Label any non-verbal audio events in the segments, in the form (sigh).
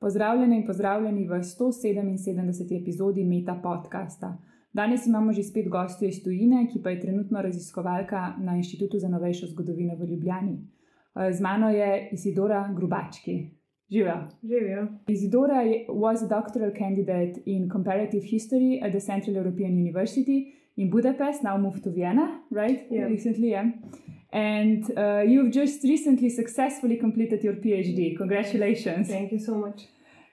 Pozdravljeni in pozdravljeni v 177. epizodi Meta podcasta. Danes imamo že spet gostjo iz Tujine, ki pa je trenutno raziskovalka na Inštitutu za novejšo zgodovino v Ljubljani. Z mano je Isidora Grubački. Živijo. Živijo. Isidora was a doctoral candidate in comparative history at the Central European University in Budapest, now moved to Vienna, right? Yeah. Recently, yeah. And uh, you've just recently successfully completed your PhD. Congratulations. Thank you so much.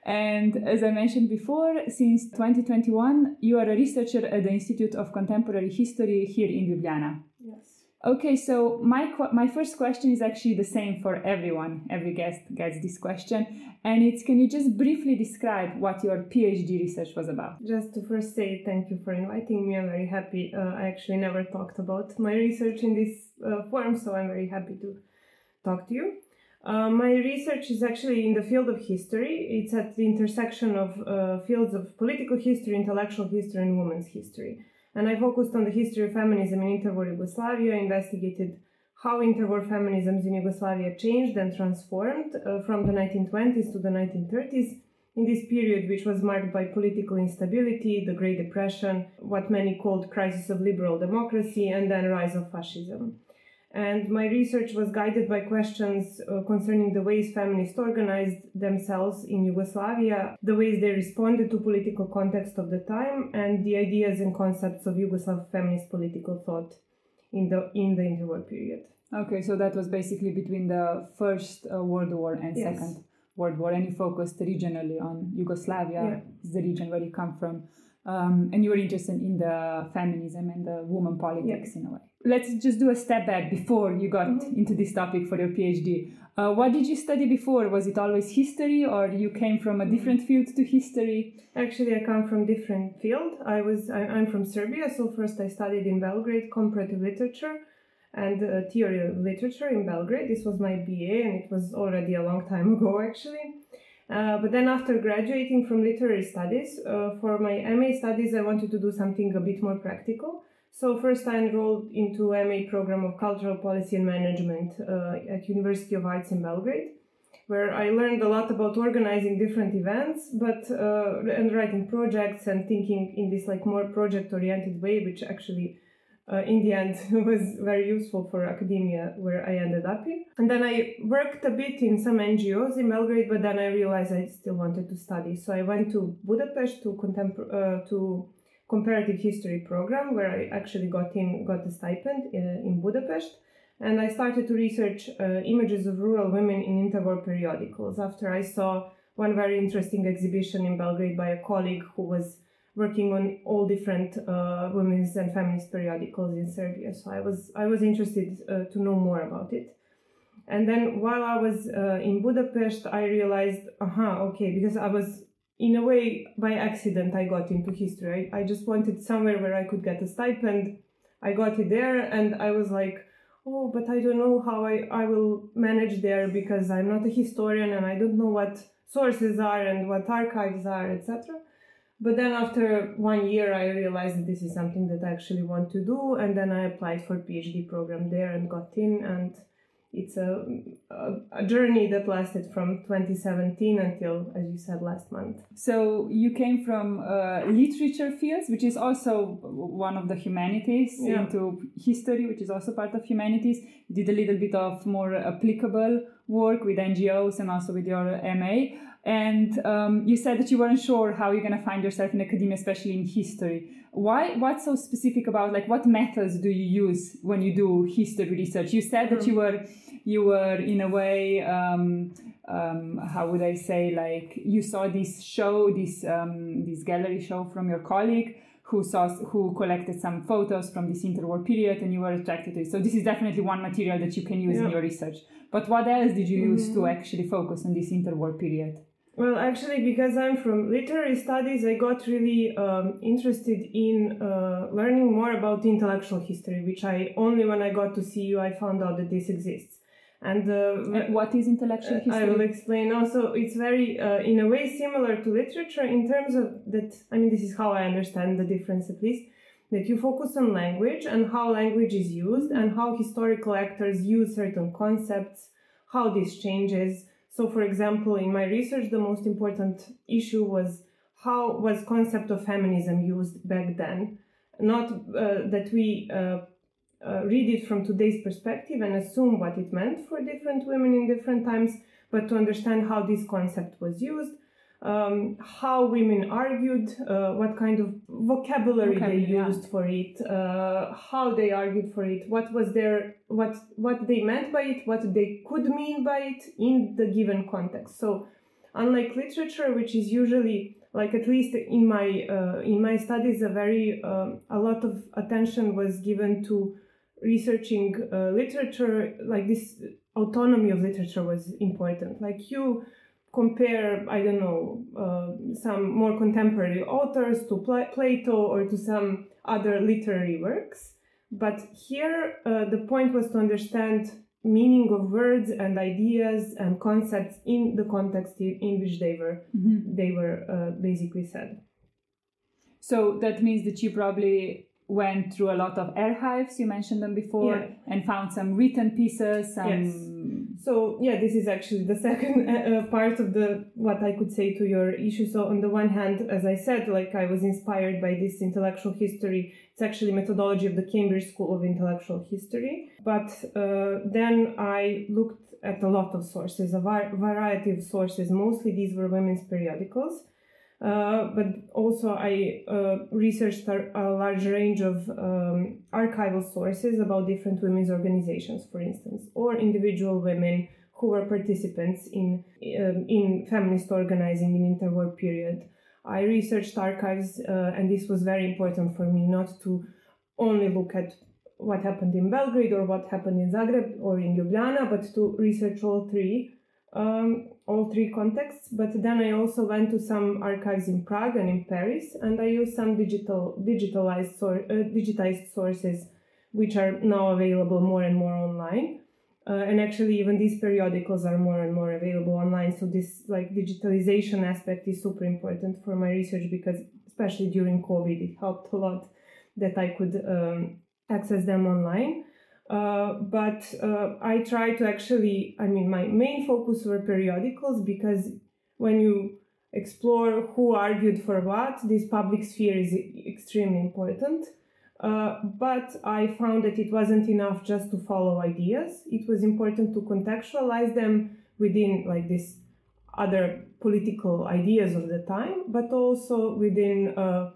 And as I mentioned before, since 2021, you are a researcher at the Institute of Contemporary History here in Ljubljana. Yes. Okay, so my my first question is actually the same for everyone. Every guest gets this question, and it's can you just briefly describe what your PhD research was about? Just to first say thank you for inviting me. I'm very happy. Uh, I actually never talked about my research in this uh, forum, so I'm very happy to talk to you. Uh, my research is actually in the field of history. It's at the intersection of uh, fields of political history, intellectual history, and women's history. And I focused on the history of feminism in interwar Yugoslavia, investigated how interwar feminisms in Yugoslavia changed and transformed uh, from the 1920s to the 1930s in this period, which was marked by political instability, the Great Depression, what many called crisis of liberal democracy, and then rise of fascism. And my research was guided by questions uh, concerning the ways feminists organized themselves in Yugoslavia, the ways they responded to political context of the time, and the ideas and concepts of Yugoslav feminist political thought in the in the interwar period. Okay, so that was basically between the First uh, World War and Yes. Second World War, and you focused regionally on Yugoslavia, Yeah. the region where you come from, um, and you were interested in the feminism and the woman politics in a way. Let's just do a step back before you got Mhm. into this topic for your PhD. Uh, what did you study before? Was it always history, or you came from a different field to history? Actually, I come from different field. I was I, I'm from Serbia, so first I studied in Belgrade comparative literature and uh, theory of literature in Belgrade. This was my BA, and it was already a long time ago, actually. Uh, but then after graduating from literary studies, uh, for my MA studies, I wanted to do something a bit more practical. So first I enrolled into MA program of cultural policy and management uh, at University of Arts in Belgrade where I learned a lot about organizing different events, but uh, and writing projects and thinking in this like more project-oriented way, which actually uh, in the end (laughs) was very useful for academia where I ended up in. And then I worked a bit in some NGOs in Belgrade, but then I realized I still wanted to study, so I went to Budapest to contempor- uh, to comparative history program where I actually got in got a stipend uh, in Budapest and I started to research uh, images of rural women in interwar periodicals after I saw one very interesting exhibition in Belgrade by a colleague who was working on all different uh, women's and feminist periodicals in Serbia. So I was I was interested uh, to know more about it. And then while I was uh, in Budapest, I realized, aha, okay, because I was in a way by accident I got into history. I, I just wanted somewhere where I could get a stipend. I got it there, and I was like, oh, but I don't know how I, I will manage there because I'm not a historian and I don't know what sources are and what archives are, etc. But then after one year, I realized that this is something that I actually want to do, and then I applied for PhD program there and got in, and it's a, a, a journey that lasted from 2017 until, as you said, last month. So you came from uh, literature fields, which is also one of the humanities, Yeah. into history, which is also part of humanities. Did a little bit of more applicable work with NGOs and also with your MA. And um, you said that you weren't sure how you're going to find yourself in academia, especially in history. Why? What's so specific about like what methods do you use when you do history research? You said that you were you were in a way um, um, how would I say like you saw this show this um, this gallery show from your colleague who saw who collected some photos from this interwar period and you were attracted to it. So this is definitely one material that you can use in your research. But what else did you use to Mhm. actually focus on this interwar period? Well, actually, because I'm from literary studies, I got really um, interested in uh, learning more about intellectual history, which I only when I got to CEU I found out that this exists. And, uh, And what is intellectual history? I will explain. Also, it's very, uh, in a way, similar to literature in terms of that. I mean, this is how I understand the difference, at least. That you focus on language and how language is used and how historical actors use certain concepts, how this changes. So, for example, in my research, the most important issue was how was concept of feminism used back then. Not uh, that we uh, uh, read it from today's perspective and assume what it meant for different women in different times, but to understand how this concept was used, um, how women argued, uh, what kind of vocabulary, vocabulary they used yeah. for it, uh, how they argued for it, what was their what what they meant by it, what they could mean by it in the given context. So, unlike literature, which is usually like at least in my uh, in my studies, a very um, a lot of attention was given to researching uh, literature. Like this autonomy of literature was important. Like you compare, I don't know, uh, some more contemporary authors to Pl- Plato or to some other literary works. But here, uh, the point was to understand meaning of words and ideas and concepts in the context in which they were mm-hmm. they were uh, basically said. So that means that you probably went through a lot of archives. You mentioned them before, yeah. and found some written pieces. Some yes so yeah this is actually the (laughs) second uh, uh, part of the what i could say to your issue so on the one hand as i said like i was inspired by this intellectual history. It's actually methodology of the cambridge school of intellectual history. But uh, then i looked at a lot of sources a var- variety of sources. Mostly these were women's periodicals uh, but also I uh, researched a, large range of um, archival sources about different women's organizations, for instance, or individual women who were participants in um, in feminist organizing in interwar period. I researched archives, uh, and this was very important for me not to only look at what happened in Belgrade or what happened in Zagreb or in Ljubljana, but to research all three um, all three contexts. But then I also went to some archives in Prague and in Paris, and I used some digital digitalized sor- uh, digitized sources, which are now available more and more online. Uh, and actually, even these periodicals are more and more available online. So this like digitalization aspect is super important for my research because, especially during COVID, it helped a lot that I could um, access them online. Uh, but uh, I try to actually, I mean, my main focus were periodicals because when you explore who argued for what, this public sphere is extremely important. Uh, but I found that it wasn't enough just to follow ideas. It was important to contextualize them within like this other political ideas of the time, but also within uh,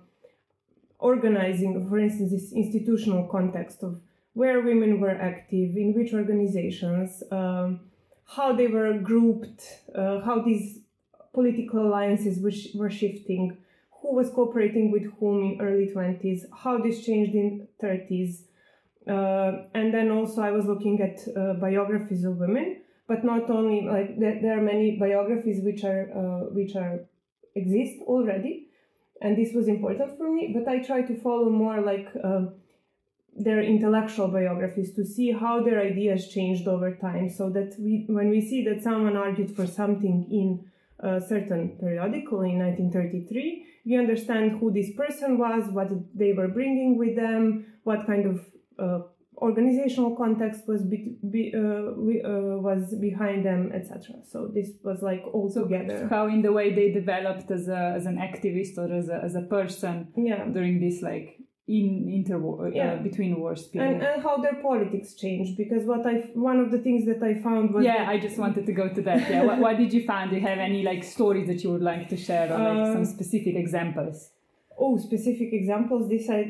organizing, for instance, this institutional context of where women were active, in which organizations, um, how they were grouped, uh, how these political alliances which were shifting, who was cooperating with whom in early 20s, how this changed in 30s. Uh, and then also I was looking at uh, biographies of women, but not only like there, there are many biographies which are uh, which are exist already, and this was important for me. But I try to follow more like um, their intellectual biographies to see how their ideas changed over time so that we when we see that someone argued for something in a certain periodical in 1933 we understand who this person was what they were bringing with them what kind of uh, organizational context was be, be, uh, we, uh, was behind them etc so this was like all so together. how in the way they developed as a as an activist or as a, as a person yeah. during this like in interwar uh, between wars period. and, and how their politics changed because what i one of the things that i found was yeah i just wanted to go to that yeah. What, what, did you find? Do you have any like stories that you would like to share or like some uh, specific examples? Oh specific examples this i,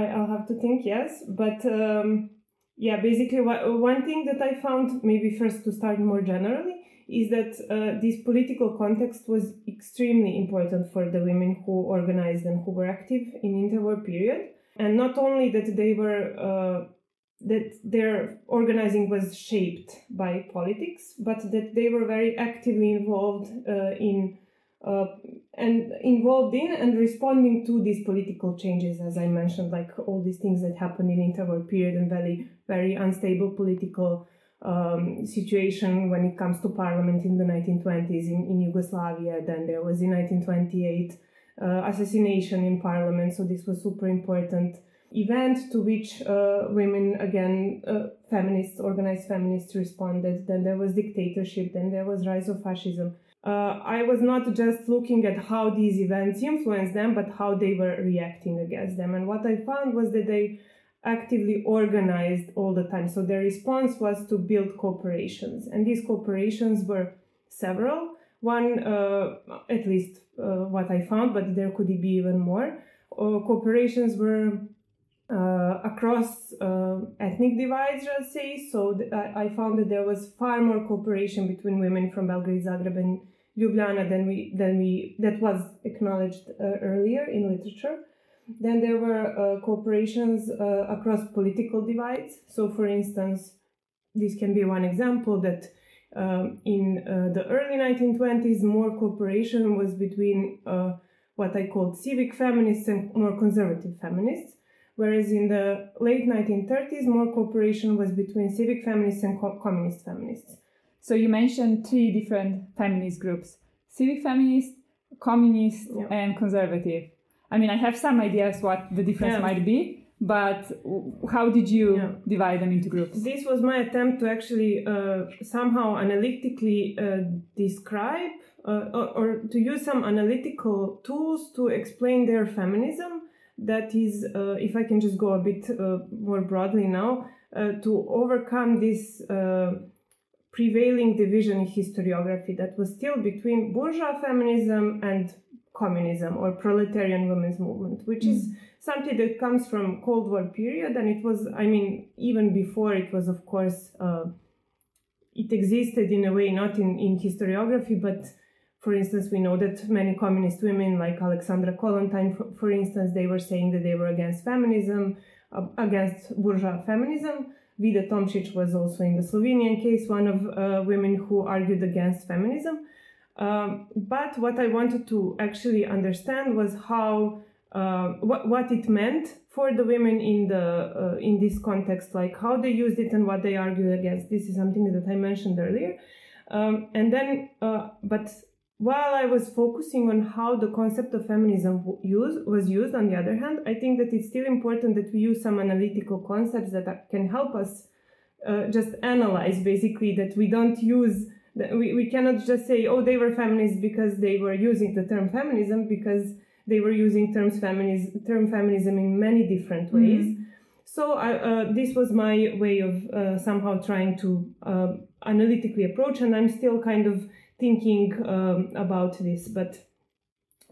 I i'll have to think yes. But um yeah basically one thing that i found maybe first to start more generally is that uh, this political context was extremely important for the women who organized and who were active in interwar period and not only that they were uh, that their organizing was shaped by politics, but that they were very actively involved uh, in uh, and involved in and responding to these political changes, as I mentioned, like all these things that happened in interwar period and very very unstable political um, situation when it comes to parliament in the 1920s in, in Yugoslavia. Then there was in 1928 uh, assassination in parliament. So this was super important event to which uh, women again uh, feminists, organized feminists responded. Then there was dictatorship. Then there was rise of fascism. Uh, I was not just looking at how these events influenced them, but how they were reacting against them. And what I found was that they actively organized all the time. So their response was to build corporations, and these corporations were several. One, uh, at least what I found, but there could be even more. Uh, corporations were uh, across uh, ethnic divides, let's say. So th- I found that there was far more cooperation between women from Belgrade, Zagreb, and Ljubljana than we than we that was acknowledged uh, earlier in literature. Then there were uh, cooperations uh, across political divides. So, for instance, this can be one example that um, in uh, the early 1920s, more cooperation was between what I called civic feminists and more conservative feminists whereas in the late 1930s, more cooperation was between civic feminists and co- communist feminists. So you mentioned three different feminist groups civic feminist, communist, yeah. and conservative. I mean, I have some ideas what the difference yeah. might be, but how did you yeah. divide them into groups? This was my attempt to actually uh, somehow analytically uh, describe uh, or, or, to use some analytical tools to explain their feminism that is, uh, if I can just go a bit uh, more broadly now, uh, to overcome this prevailing division in historiography that was still between bourgeois feminism and communism or proletarian women's movement, which mm. is something that comes from Cold War period, and it was, I mean, even before it was, of course, uh, it existed in a way not in, in historiography, but for instance, we know that many communist women, like Alexandra Kollontai, for, for instance, they were saying that they were against feminism, uh, against bourgeois feminism. Vida Tomšič was also in the Slovenian case one of uh, women who argued against feminism. Um, but what I wanted to actually understand was how uh, what what it meant for the women in the uh, in this context, like how they used it and what they argued against. This is something that I mentioned earlier. Um, and then, uh, but while I was focusing on how the concept of feminism use, was used, on the other hand, I think that it's still important that we use some analytical concepts that can help us uh, just analyze basically that we don't use, we, we cannot just say, oh, they were feminists because they were using the term feminism, because they were using terms feminism, term feminism in many different mm-hmm. ways. Mm-hmm. So I, uh, this was my way of uh, somehow trying to uh, analytically approach, and I'm still kind of thinking um, about this, but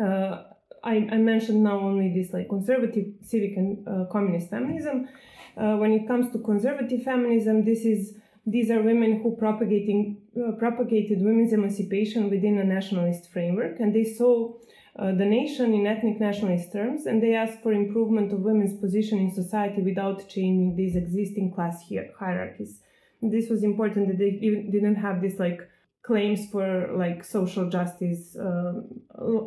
uh, I, I, mentioned now only this like conservative, civic, and uh, communist feminism. Uh, when it comes to conservative feminism, this is these are women who propagating propagated women's emancipation within a nationalist framework, and they saw uh, the nation in ethnic nationalist terms, and they asked for improvement of women's position in society without changing these existing class hierarchies. This was important that they didn't have this like claims for like social justice, uh,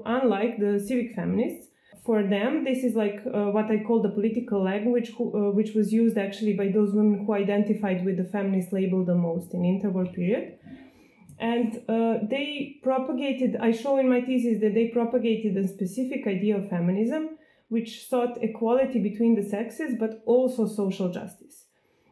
unlike the civic feminists. For them, this is like uh, what I call the political language, who, uh, which was used actually by those women who identified with the feminist label the most in interwar period. And uh, they propagated, I show in my thesis that they propagated a specific idea of feminism, which sought equality between the sexes, but also social justice.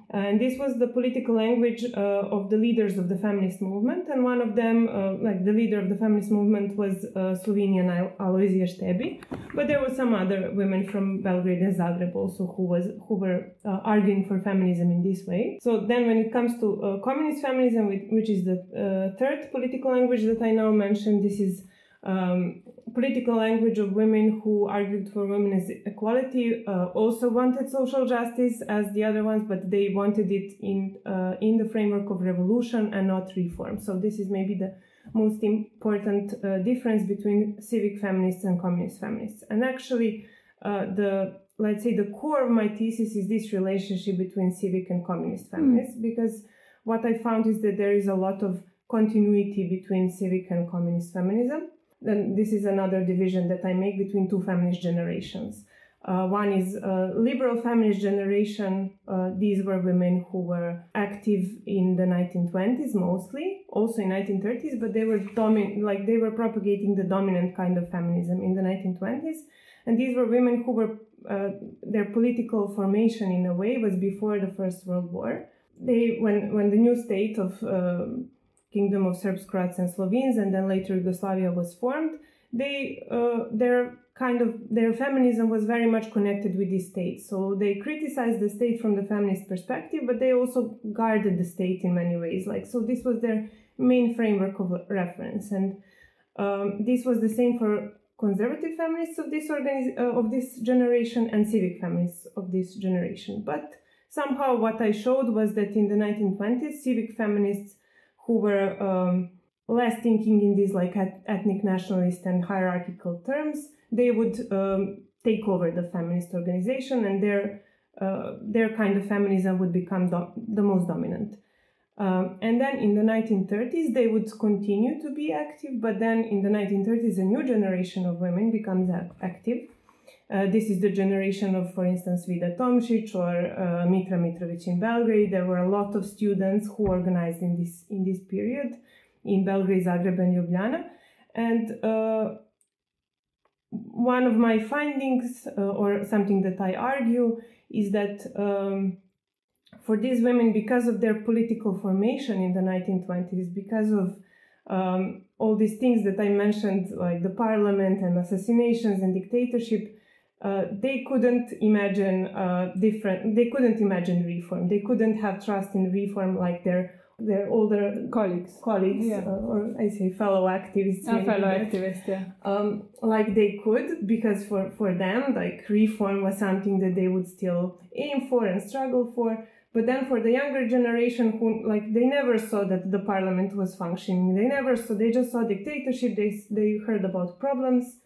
And this was the political language uh, of the leaders of the feminist movement. And one of them, uh, like the leader of the feminist movement, was uh, Slovenian Al- Alojzija Štebi. But there were some other women from Belgrade and Zagreb also who was who were arguing for feminism in this way. So then, when it comes to communist feminism, which is the third political language that I now mentioned, this is um, political language of women who argued for women's equality uh, also wanted social justice as the other ones, but they wanted it in uh, in the framework of revolution and not reform. So this is maybe the most important uh, difference between civic feminists and communist feminists. And actually, uh, the let's say the core of my thesis is this relationship between civic and communist feminists, mm. because what I found is that there is a lot of continuity between civic and communist feminism then this is another division that I make between two feminist generations. Uh, one is uh, liberal feminist generation. Uh, these were women who were active in the 1920s mostly, also in 1930s, but they were domin- like they were propagating the dominant kind of feminism in the 1920s. And these were women who were uh, their political formation in a way was before the First World War. they when when the new state of uh, Kingdom of Serbs, Croats, and Slovenes, and then later Yugoslavia was formed, they uh, their kind of their feminism was very much connected with the state. So they criticized the state from the feminist perspective, but they also guarded the state in many ways. Like so, this was their main framework of reference, and um, this was the same for conservative feminists of this organiz- uh, of this generation and civic feminists of this generation. But somehow, what I showed was that in the 1920s, civic feminists who were um, less thinking in these like ethnic nationalist and hierarchical terms, they would um, take over the feminist organization, and their uh, their kind of feminism would become do- the most dominant. Um, and then in the 1930s, they would continue to be active, but then in the 1930s, a new generation of women becomes active. Uh, this is the generation of, for instance, Vida Tomšič or uh, Mitra Mitrović in Belgrade. There were a lot of students who organized in this in this period in Belgrade, Zagreb, and Ljubljana. And uh, one of my findings, uh, or something that I argue, is that um, for these women, because of their political formation in the 1920s, because of um, all these things that I mentioned, like the parliament and assassinations and dictatorship, uh, they couldn't imagine uh, different. They couldn't imagine reform. They couldn't have trust in reform like their their older colleagues, colleagues, yeah. uh, or I say fellow activists. A fellow activists, yeah. Um, like they could, because for for them, like reform was something that they would still aim for and struggle for. But then for the younger generation, who like they never saw that the parliament was functioning. They never saw. They just saw dictatorship. They they heard about problems.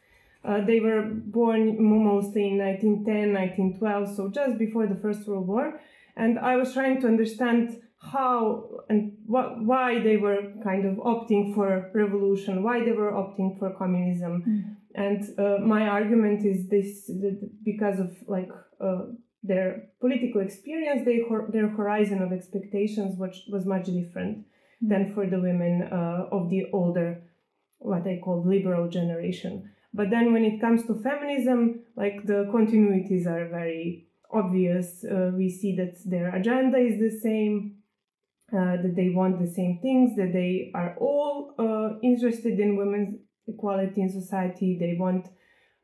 Uh, they were born mostly in 1910, 1912, so just before the First World War. And I was trying to understand how and what, why they were kind of opting for revolution, why they were opting for communism. Mm. And uh, my argument is this because of like uh, their political experience, they, their horizon of expectations was, was much different mm. than for the women uh, of the older, what I call liberal generation. But then when it comes to feminism, like the continuities are very obvious. Uh, we see that their agenda is the same uh, that they want the same things, that they are all uh, interested in women's equality in society. They want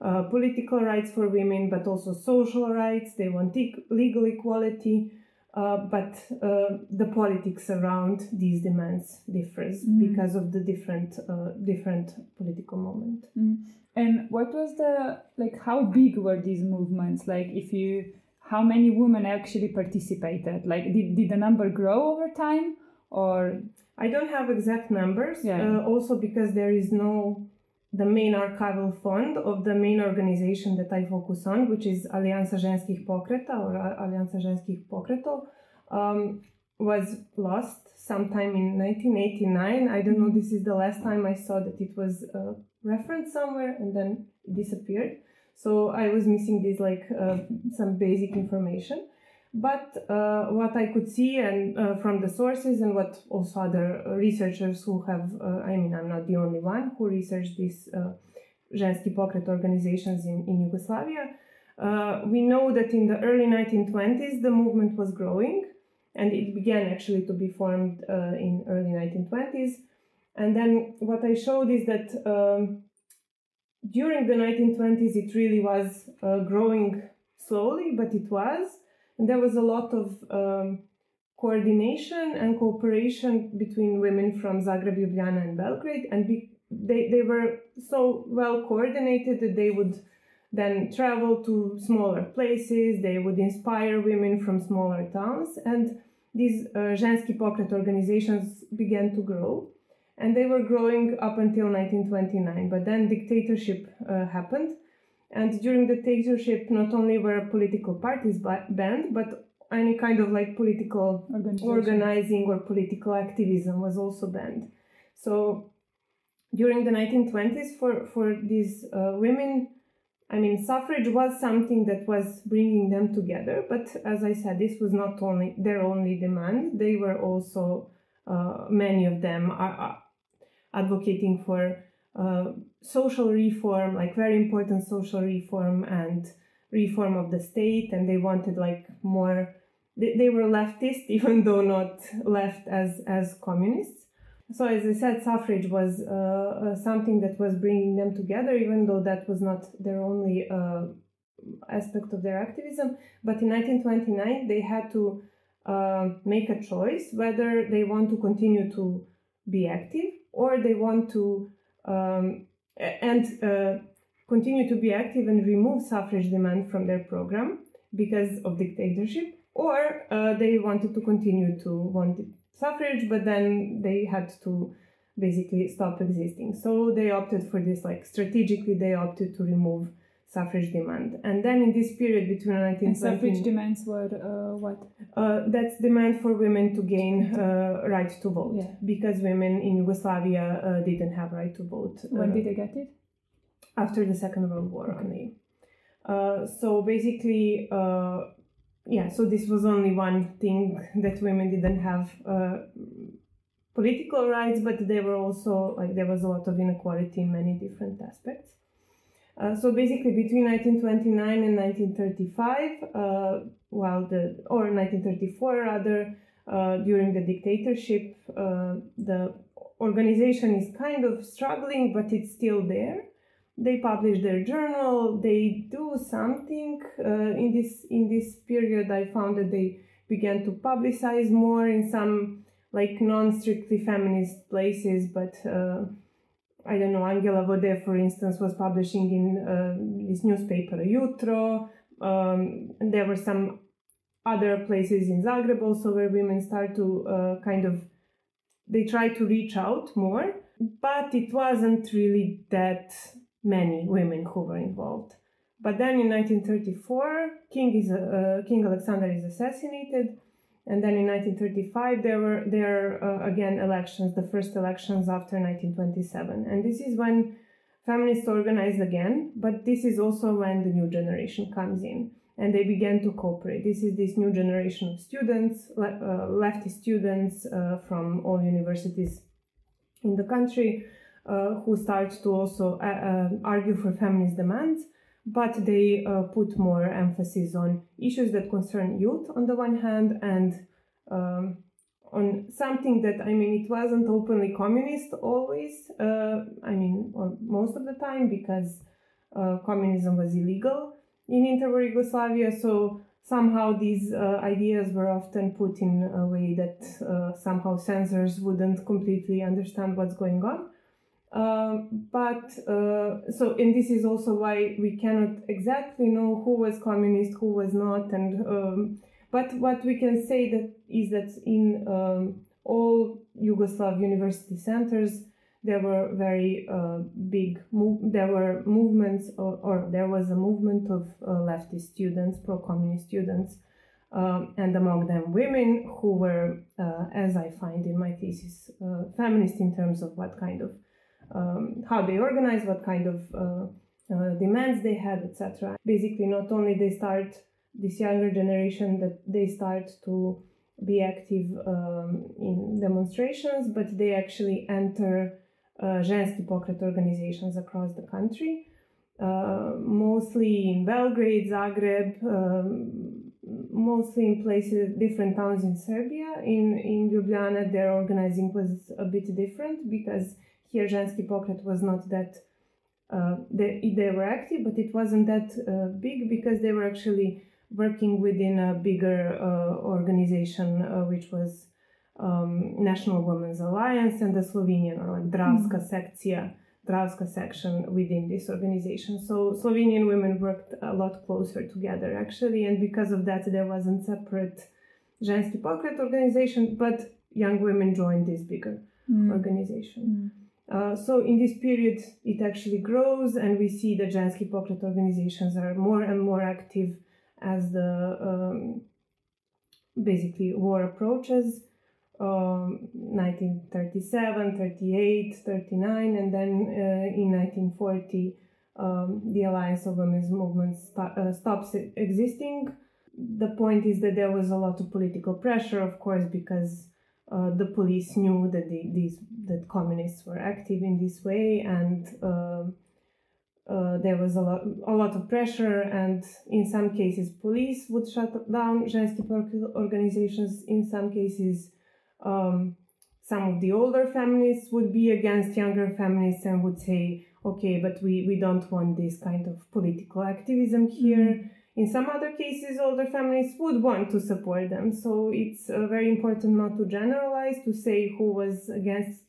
uh, political rights for women, but also social rights. They want e- legal equality. Uh, but uh, the politics around these demands differs mm. because of the different uh, different political moment. Mm. And what was the like? How big were these movements? Like, if you how many women actually participated? Like, did, did the number grow over time or? I don't have exact numbers. Yeah. Uh, also because there is no the main archival fund of the main organization that I focus on, which is Alijansa Ženskih Pokreta or Alijansa Ženskih Pokretov, um, was lost sometime in 1989. I don't know, this is the last time I saw that it was uh, referenced somewhere and then it disappeared. So I was missing this like uh, some basic information. But uh, what I could see and uh, from the sources and what also other researchers who have, uh, I mean, I'm not the only one who researched these uh, Ženski Pokret organizations in, in Yugoslavia, uh, we know that in the early 1920s the movement was growing and it began actually to be formed uh, in early 1920s. And then what I showed is that um, during the 1920s, it really was uh, growing slowly, but it was. And there was a lot of um, coordination and cooperation between women from Zagreb, Ljubljana, and Belgrade. And be- they, they were so well coordinated that they would then travel to smaller places, they would inspire women from smaller towns. And these uh, Ženski Pokret organizations began to grow and they were growing up until 1929. But then dictatorship uh, happened, and during the dictatorship, not only were political parties banned, but any kind of like political organizing or political activism was also banned. So during the 1920s, for for these uh, women, I mean, suffrage was something that was bringing them together. But as I said, this was not only their only demand; they were also uh, many of them are, advocating for uh, social reform, like very important social reform and reform of the state, and they wanted like more they, they were leftist, (laughs) even though not left as, as communists. So, as I said, suffrage was uh, uh, something that was bringing them together, even though that was not their only uh, aspect of their activism. But in 1929, they had to uh, make a choice whether they want to continue to be active or they want to um, and uh, continue to be active and remove suffrage demand from their program because of dictatorship, or uh, they wanted to continue to want suffrage, but then they had to basically stop existing. So they opted for this, like strategically, they opted to remove suffrage demand. And then in this period between 1920 and suffrage demands were uh, what? Uh, that's demand for women to gain uh, right to vote Yeah. because women in Yugoslavia uh, didn't have right to vote. When uh, did they get it? after the Second World War only. Uh, so basically, uh, yeah, so this was only one thing that women didn't have uh, political rights, but they were also like there was a lot of inequality in many different aspects. Uh, so basically, between 1929 and 1935, uh, while the or 1934 rather, uh, during the dictatorship, uh, the organization is kind of struggling, but it's still there. They publish their journal they do something uh, in this in this period. I found that they began to publicize more in some like non-strictly feminist places but i don't know angela vode for instance was publishing in uh, this newspaper jutro um, there were some other places in zagreb also where women start to uh, kind of they try to reach out more but it wasn't really that many women who were involved. But then in 1934, King is uh, King Alexander is assassinated, and then in 1935 there were there uh, again elections, the first elections after 1927, and this is when feminists organized again. But this is also when the new generation comes in, and they began to cooperate. This is this new generation of students, le- uh, students uh, from all universities in the country uh, who start to also uh, uh, argue for feminist demands, but they uh, put more emphasis on issues that concern youth on the one hand and um, on something that I mean it wasn't openly communist always. Uh, I mean, most of the time because uh, communism was illegal in interwar Yugoslavia, so somehow these ideas were often put in a way that somehow censors wouldn't completely understand what's going on. Um, but uh, so, and this is also why we cannot exactly know who was communist, who was not, and um, but what we can say that is that in um, all Yugoslav university centers there were very uh, big move. There were movements, or, or, there was a movement of uh, leftist students, pro-communist students, um, and among them women who were, uh, as I find in my thesis, uh, feminist in terms of what kind of um, how they organize, what kind of uh, uh, demands they had, etc. Basically, not only they start this younger generation that they start to be active um, in demonstrations, but they actually enter uh, Pokret organizations across the country, uh, mostly in Belgrade, Zagreb, um, mostly in places, different towns in Serbia. In in Ljubljana, their organizing was a bit different because here Ženski Pokret was not that uh, they, they were active, but it wasn't that uh, big because they were actually working within a bigger uh, organization, uh, which was um, National Women's Alliance and the Slovenian or like Dravska mm. Sekcija, Dravska section within this organization. So Slovenian women worked a lot closer together actually, and because of that, there wasn't separate Ženski Pokret organization, but young women joined this bigger mm. organization. Mm. Uh, so in this period, it actually grows, and we see the Ženski Pokret organizations are more and more active as the um, basically war approaches. Um, 1937, 38, 39, and then uh, in 1940, um, the Alliance of Women's Movement st- uh, stops existing. The point is that there was a lot of political pressure, of course, because uh, the police knew that the, these that communists were active in this way, and uh, uh, there was a lot, a lot of pressure, and in some cases, police would shut down Ženski organizations. In some cases, um, some of the older feminists would be against younger feminists and would say, okay, but we, we don't want this kind of political activism here. Mm-hmm. In some other cases, older families would want to support them. So it's uh, very important not to generalize, to say who was against,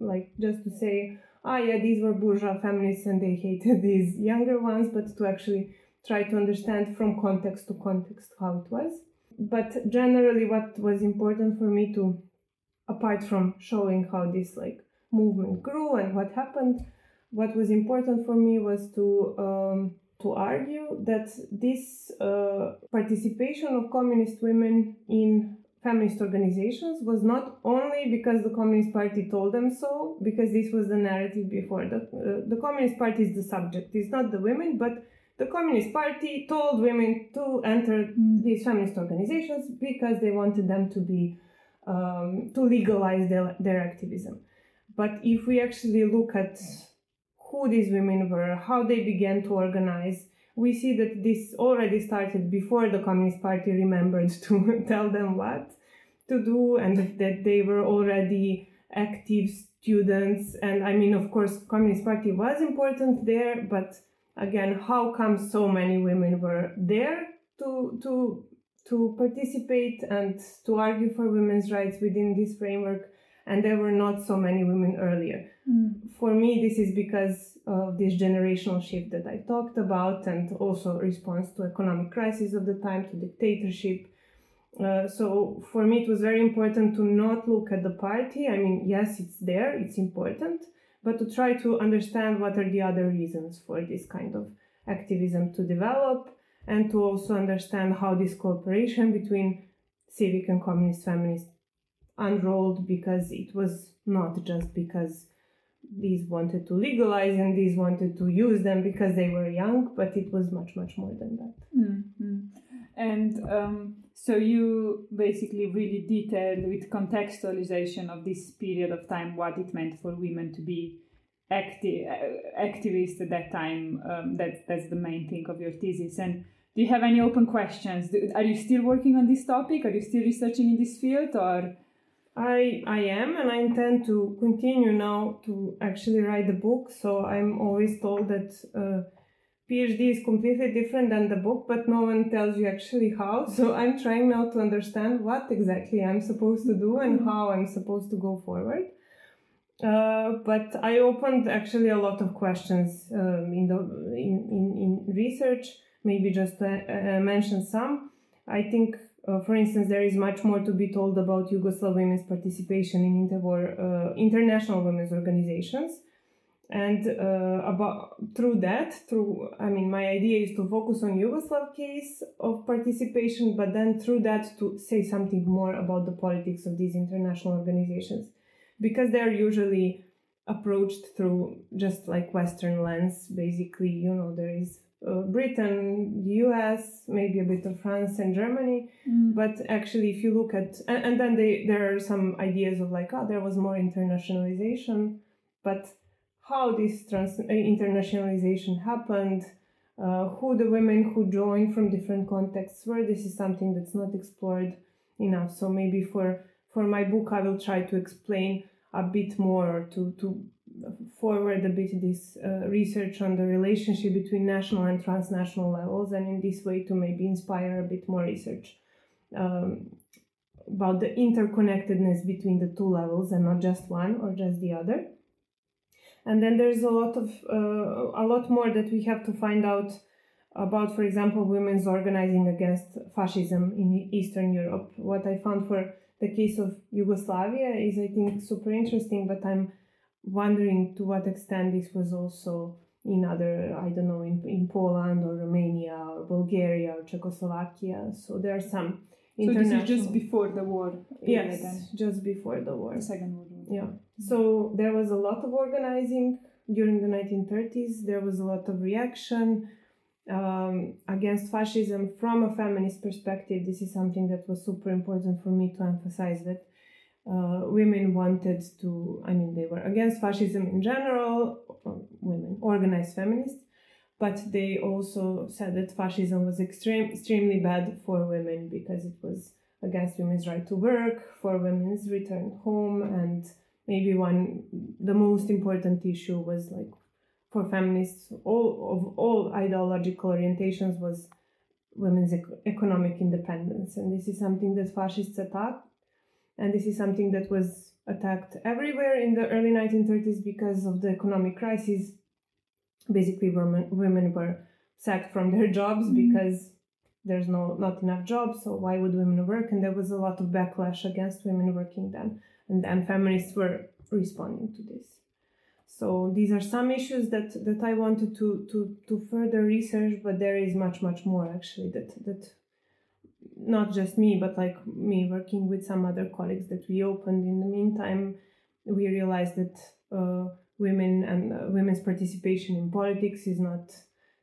like just to say, ah, yeah, these were bourgeois feminists and they hated (laughs) these younger ones, but to actually try to understand from context to context how it was. But generally, what was important for me to, apart from showing how this like movement grew and what happened, what was important for me was to um, to argue that this uh, participation of communist women in feminist organizations was not only because the Communist Party told them so, because this was the narrative before. The, uh, the Communist Party is the subject, it's not the women, but the Communist Party told women to enter these feminist organizations because they wanted them to be um, to legalize their, their activism. But if we actually look at who these women were, how they began to organize, we see that this already started before the Communist Party remembered (laughs) to tell them what to do and that they were already active students. And I mean, of course, Communist Party was important there, but again, how come so many women were there to, to, to participate and to argue for women's rights within this framework? And there were not so many women earlier. Mm. For me, this is because of this generational shift that I talked about, and also response to economic crisis of the time, to dictatorship. Uh, so for me, it was very important to not look at the party. I mean, yes, it's there, it's important, but to try to understand what are the other reasons for this kind of activism to develop, and to also understand how this cooperation between civic and communist unrolled because it was not just because these wanted to legalize and these wanted to use them because they were young, but it was much, much more than that. Mm-hmm. And um, so you basically really detailed with contextualization of this period of time what it meant for women to be active uh, activists at that time. Um, that that's the main thing of your thesis. And do you have any open questions? Are you still working on this topic? Are you still researching in this field, or I I am, and I intend to continue now to actually write the book. So I'm always told that uh, PhD is completely different than the book, but no one tells you actually how. (laughs) So I'm trying now to understand what exactly I'm supposed to do and how I'm supposed to go forward. Uh, but I opened actually a lot of questions um, in the in, in, in research. Maybe just to uh, mention some. I think uh, for instance, there is much more to be told about Yugoslav women's participation in interwar uh, international women's organizations, and uh, about through that, through I mean, my idea is to focus on Yugoslav case of participation, but then through that to say something more about the politics of these international organizations, because they're usually approached through just like Western lens. Basically, you know, there is uh, Britain, US, maybe a bit of France and Germany. Mm. But actually, if you look at, and, and, then they, there are some ideas of like, oh, there was more internationalization, but how this trans- uh, internationalization happened, uh, who the women who joined from different contexts were, this is something that's not explored enough. So maybe for for my book, I will try to explain a bit more to to forward a bit this uh, research on the relationship between national and transnational levels, and in this way to maybe inspire a bit more research um, about the interconnectedness between the two levels and not just one or just the other. And then there's a lot of uh, a lot more that we have to find out about, for example, women's organizing against fascism in Eastern Europe. What I found for the case of Yugoslavia is, I think, super interesting, but I'm wondering to what extent this was also in other, I don't know, in, in Poland or Romania or Bulgaria or Czechoslovakia. So there are some so this is just before the war. Yes, then. just before the war. The Second World War. Yeah. So there was a lot of organizing during the 1930s. There was a lot of reaction um, against fascism from a feminist perspective. This is something that was super important for me to emphasize that uh, women wanted to, I mean, they were against fascism in general, uh, women, organized feminists, but they also said that fascism was extreme, extremely bad for women because it was against women's right to work, for women's return home, and maybe one the most important issue was like for feminists all of all ideological orientations was women's ec- economic independence and this is something that fascists attacked and this is something that was attacked everywhere in the early 1930s because of the economic crisis. Basically women, women were sacked from their jobs mm-hmm. because there's no not enough jobs so why would women work? And there was a lot of backlash against women working then. And, and feminists were responding to this. So these are some issues that that i wanted to to to further research but there is much much more actually that that not just me but like me working with some other colleagues that we opened in the meantime we realized that uh, women and uh, women's participation in politics is not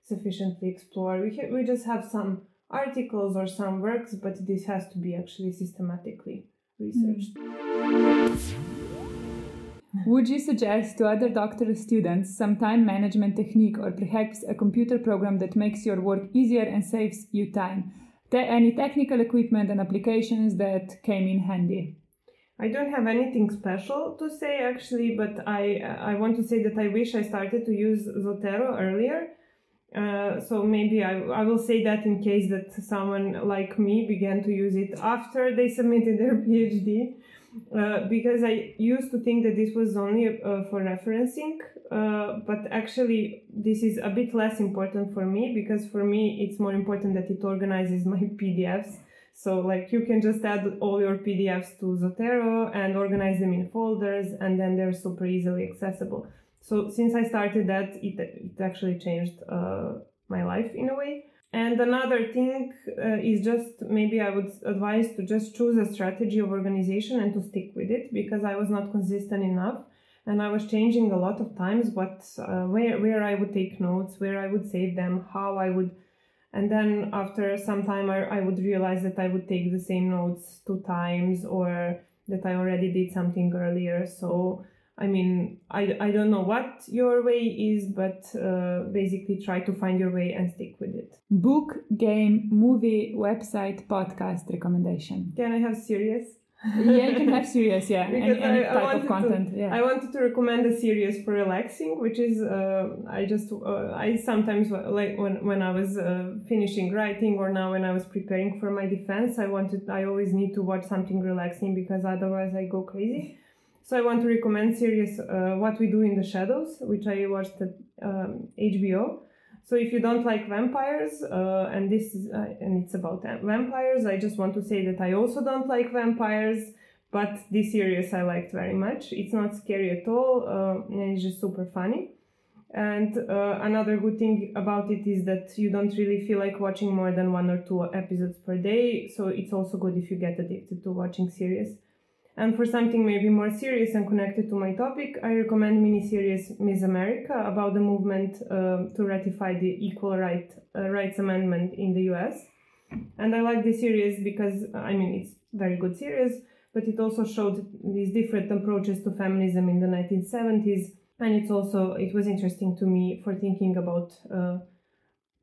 sufficiently explored we, ha- we just have some articles or some works but this has to be actually systematically researched mm. Would you suggest to other doctoral students some time management technique or perhaps a computer program that makes your work easier and saves you time? Te- any technical equipment and applications that came in handy? I don't have anything special to say actually, but I I want to say that I wish I started to use Zotero earlier. Uh, so maybe I, I will say that in case that someone like me began to use it after they submitted their (laughs) PhD. Uh, because I used to think that this was only uh, for referencing, uh, but actually this is a bit less important for me because for me it's more important that it organizes (laughs) my PDFs. So like you can just add all your PDFs to Zotero and organize them in folders and then they're super easily accessible. So since I started that, it, it actually changed uh, my life in a way. And another thing uh, is just maybe I would advise to just choose a strategy of organization and to stick with it because I was not consistent enough and I was changing a lot of times what uh, where where I would take notes, where I would save them, how I would and then after some time I, I would realize that I would take the same notes two times or that I already did something earlier. So I mean, I, I don't know what your way is, but uh, basically try to find your way and stick with it. Book, game, movie, website, podcast recommendation. Can I have serious? yeah, you can have serious, yeah, (laughs) any, any I, type I of content. To, yeah. I wanted to recommend a series for relaxing, which is uh, I just uh, I sometimes like when when I was uh, finishing writing or now when I was preparing for my defense, I wanted I always need to watch something relaxing because otherwise I go crazy. So I want to recommend series uh, What We Do in the Shadows, which I watched at um, HBO. So if you don't like vampires, uh, and this is uh, and it's about vampires, I just want to say that I also don't like vampires, but this series I liked very much. It's not scary at all, uh, and it's just super funny. And uh, another good thing about it is that you don't really feel like watching more than one or two episodes per day. So it's also good if you get addicted to watching series. And for something maybe more serious and connected to my topic, I recommend miniseries Miss America about the movement uh, to ratify the Equal right, uh, Rights Amendment in the US. And I like this series because, I mean, it's very good series, but it also showed these different approaches to feminism in the 1970s. And it's also, it was interesting to me for thinking about uh,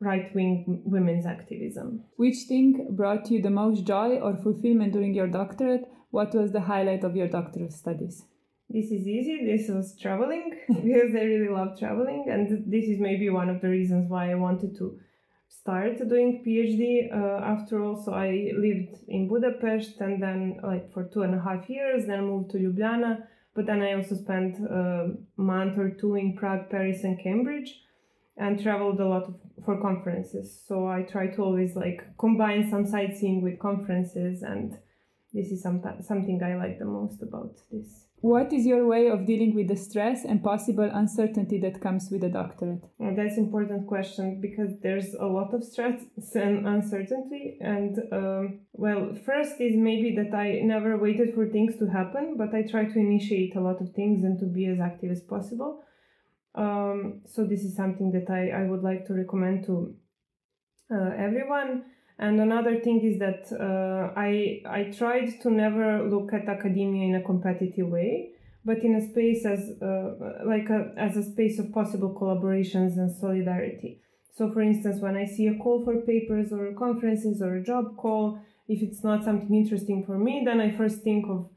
right wing women's activism. Which thing brought you the most joy or fulfillment during your doctorate? What was the highlight of your doctoral studies? This is easy. This was traveling (laughs) because I really love traveling, and this is maybe one of the reasons why I wanted to start doing PhD. Uh, after all, so I lived in Budapest and then like for two and a half years, then moved to Ljubljana. But then I also spent a month or two in Prague, Paris, and Cambridge and traveled a lot for conferences. So I try to always like combine some sightseeing with conferences, and this is some, something I like the most about this. What is your way of dealing with the stress and possible uncertainty that comes with a doctorate? Well, that's important question because there's a lot of stress and uncertainty. And um, well, first is maybe that I never waited for things to happen, but I try to initiate a lot of things and to be as active as possible. Um, so this is something that I, I would like to recommend to uh, everyone. And another thing is that uh, I I tried to never look at academia in a competitive way, but in a space as uh, like a, as a space of possible collaborations and solidarity. So, for instance, when I see a call for papers or conferences or a job call, if it's not something interesting for me, then I first think of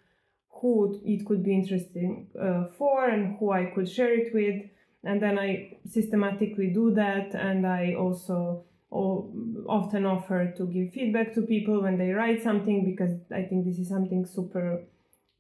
who it could be interesting uh, for and who I could share it with. And then I systematically do that. And I also often offer to give feedback to people when they write something because I think this is something super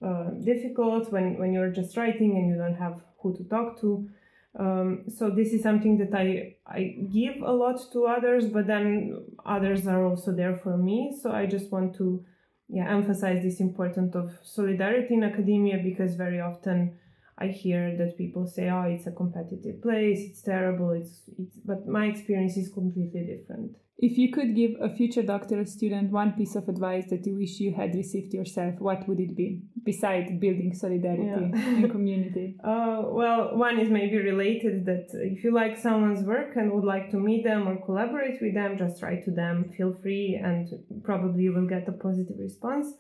uh, difficult when, when you're just writing and you don't have who to talk to. Um, so this is something that I I give a lot to others, but then others are also there for me. So I just want to yeah emphasize this importance of solidarity in academia because very often I hear that people say, "Oh, it's a competitive place. It's terrible. It's, it's," but my experience is completely different. If you could give a future doctoral student one piece of advice that you wish you had received yourself, what would it be? Besides building solidarity yeah. in community. Uh, (laughs) well, one is maybe related that if you like someone's work and would like to meet them or collaborate with them, just write to them. Feel free, and probably you will get a positive response.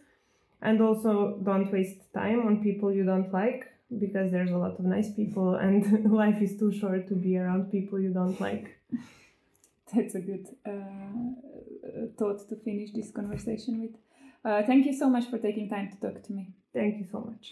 And also, don't waste time on people you don't like because there's a lot of nice people, (laughs) and life is too short to be around people you don't like (laughs) that's a good uh, thought to finish this conversation with. Uh, thank you so much for taking time to talk to me. Thank you so much.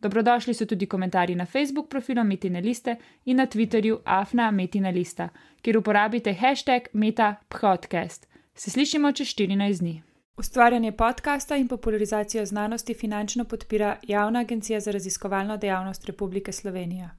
Dobrodošli so tudi komentarji na Facebook profilu Metina Liste in na Twitterju Afna Metina Lista, kjer uporabite hashtag MetaPodcast. Se slišimo čez 14 dni. Ustvarjanje podcasta in popularizacijo znanosti finančno podpira Javna agencija za raziskovalno dejavnost Republike Slovenije.